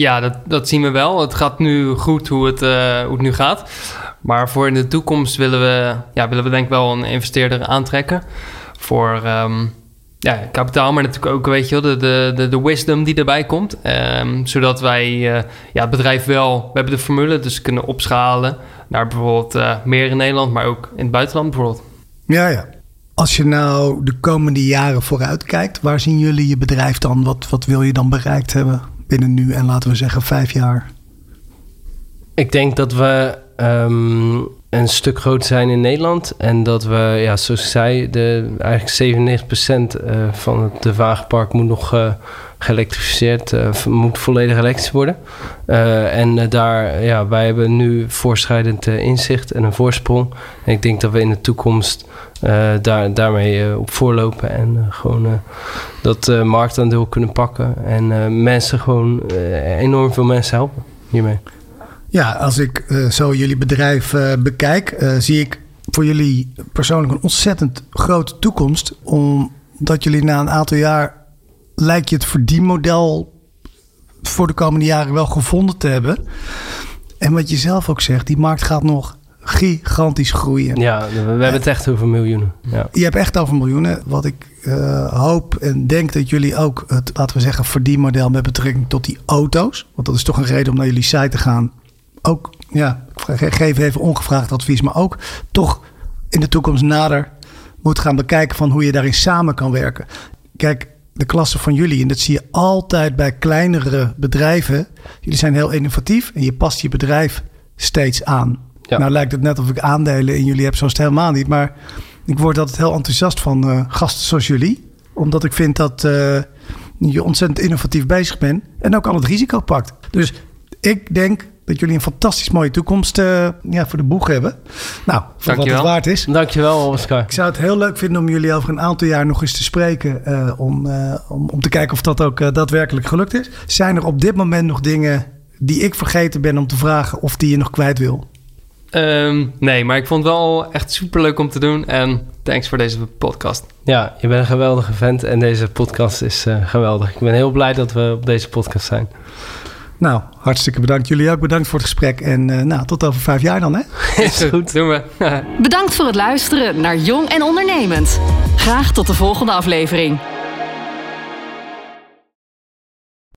A: ja, dat, dat zien we wel. Het gaat nu goed hoe het, eh, hoe het nu gaat. Maar voor in de toekomst willen we, ja, willen we denk ik wel een investeerder aantrekken. Voor ehm, ja, kapitaal, maar natuurlijk ook weet je wel, de, de, de, de wisdom die erbij komt. Ehm, zodat wij eh, ja, het bedrijf wel, we hebben de formule, dus kunnen opschalen naar bijvoorbeeld eh, meer in Nederland, maar ook in het buitenland bijvoorbeeld.
C: Ja, ja. Als je nou de komende jaren vooruit kijkt, waar zien jullie je bedrijf dan? Wat, wat wil je dan bereikt hebben binnen nu en laten we zeggen vijf jaar?
D: Ik denk dat we ehm, een stuk groter zijn in Nederland. En dat we, ja, zoals ik zei, de, eigenlijk 97% eh, van het de wagenpark moet nog eh, geëlektrificeerd, eh, moet volledig elektrisch worden. En daar, ja, wij hebben nu voorschrijdend inzicht en een voorsprong. En ik denk dat we in de toekomst daar, daarmee op voorlopen en gewoon dat marktaandeel kunnen pakken. En mensen gewoon, enorm veel mensen helpen hiermee.
C: Ja, als ik eh, zo jullie bedrijf eh, bekijk, eh, zie ik voor jullie persoonlijk een ontzettend grote toekomst. Omdat jullie na een aantal jaar lijkt je het verdienmodel voor de komende jaren wel gevonden te hebben. En wat je zelf ook zegt, die markt gaat nog gigantisch groeien.
D: Ja, we, we hebben het echt over miljoenen. Ja.
C: Je hebt echt over miljoenen. Wat ik hoop en denk dat jullie ook het, laten we zeggen, verdienmodel met betrekking tot die auto's. Want dat is toch een reden om naar jullie site te gaan. Ook, ja, ik ge- geef even ongevraagd advies, maar ook toch in de toekomst nader moet gaan bekijken van hoe je daarin samen kan werken. Kijk, de klasse van jullie, en dat zie je altijd bij kleinere bedrijven. Jullie zijn heel innovatief en je past je bedrijf steeds aan.
D: Ja.
C: Nou lijkt het net of ik aandelen in jullie heb, zo is het helemaal niet. Maar ik word altijd heel enthousiast van eh, gasten zoals jullie. Omdat ik vind dat, eh, je ontzettend innovatief bezig bent en ook al het risico pakt. Dus ik denk dat jullie een fantastisch mooie toekomst uh, ja, voor de boeg hebben. Nou, voor wat het waard is.
D: Dankjewel, Oscar.
C: Ik zou het heel leuk vinden om jullie over een aantal jaar nog eens te spreken. Uh, om, uh, om, om te kijken of dat ook daadwerkelijk gelukt is. Zijn er op dit moment nog dingen die ik vergeten ben om te vragen of die je nog kwijt wil?
A: Um, nee, maar ik vond het wel echt super leuk om te doen. En thanks voor deze podcast.
D: Ja, je bent een geweldige vent en deze podcast is geweldig. Ik ben heel blij dat we op deze podcast zijn.
C: Nou, hartstikke bedankt. Jullie ook bedankt voor het gesprek. En uh, nou, tot over vijf jaar dan, hè?
A: Is goed, doen we.
B: bedankt voor het luisteren naar Jong en Ondernemend. Graag tot de volgende aflevering.